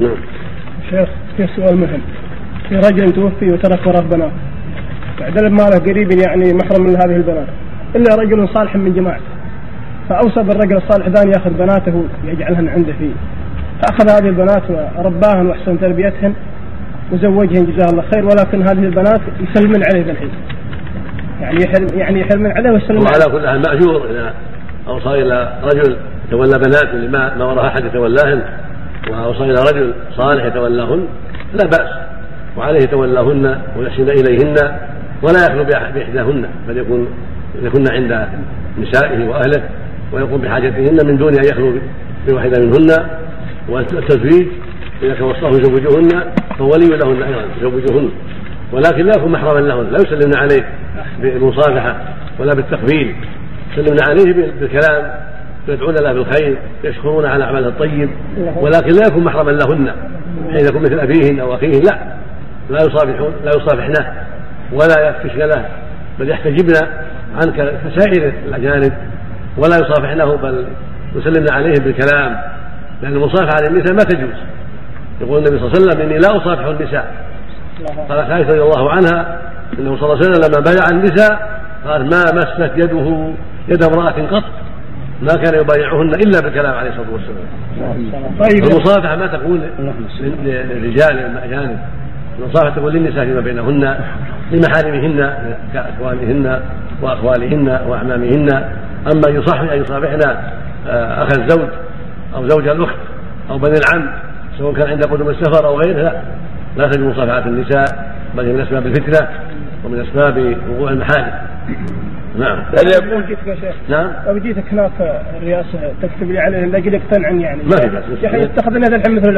نعم. شيخ في سؤال مهم. في رجل توفي وترك وراه بنات. اعتلب ماله قريب يعني محرم من هذه البنات. إلا رجل صالح من جماعته فاوصى بالرجل الصالح ذا يأخذ بناته يجعلهن عنده فيه. فأخذ هذه البنات ورباهن وأحسن تربيتهن وزوجهن جزاه الله خير ولكن هذه البنات يسلمن عليه بالحين يعني يحرم يعني يحرمن عليه ويسلمن وعلى كل حال مأجور إذا أوصى إلى رجل تولى بنات لما ما وراء أحد يتولاهن. إلى رجل صالح يتولاهن لا بأس وعليه يتولاهن ويحسن إليهن ولا يخلو بإحداهن بل يكون يكون عند نسائه وأهله ويقوم بحاجتهن من دون أن يخلو بواحدة منهن والتزويج إذا توصاه يزوجهن فولي لهن أيضا يزوجهن ولكن لا يكون محرما لهن لا يسلمن عليه بالمصافحة ولا بالتقبيل يسلمن عليه بالكلام يدعون له بالخير يشكرون على اعماله الطيب ولكن لا يكون محرما لهن. حين يكون مثل أبيهن أو أخيهن لا. لا يصافحون لا يصافحنه ولا يفتشن له بل يحتجبن عنك كسائر الأجانب ولا يصافحنه بل يسلمن عليه بالكلام. لأن المصافحة للنساء ما تجوز. يقول النبي صلى الله عليه وسلم إني لا أصافح النساء. قال عائشه رضي الله عنها أنه صلى الله عليه وسلم لما بايع النساء قال ما مست يده يد امرأة قط. ما كان يبايعهن إلا بالكلام عليه الصلاة والسلام. طيب. المصافحة ما تكون للرجال الاجانب المصافحة تكون للنساء فيما بينهن لمحارمهن كأخوانهن وأخوالهن وأعمامهن. أما يصافح أن يصافحن آه، أخ الزوج أو زوج الأخت أو بني العم سواء كان عند قدوم السفر أو غيره لا. لا تجب مصافحة النساء بل هي من أسباب الفتنة ومن أسباب وقوع المحارم. نعم. لو جيتك يا شيخ؟ نعم. لو جيتك هناك الرئاسه تكتب لي عليه لاجل يقتنعن يعني. ما في بس يا أخي يتخذ هذا الحين مثل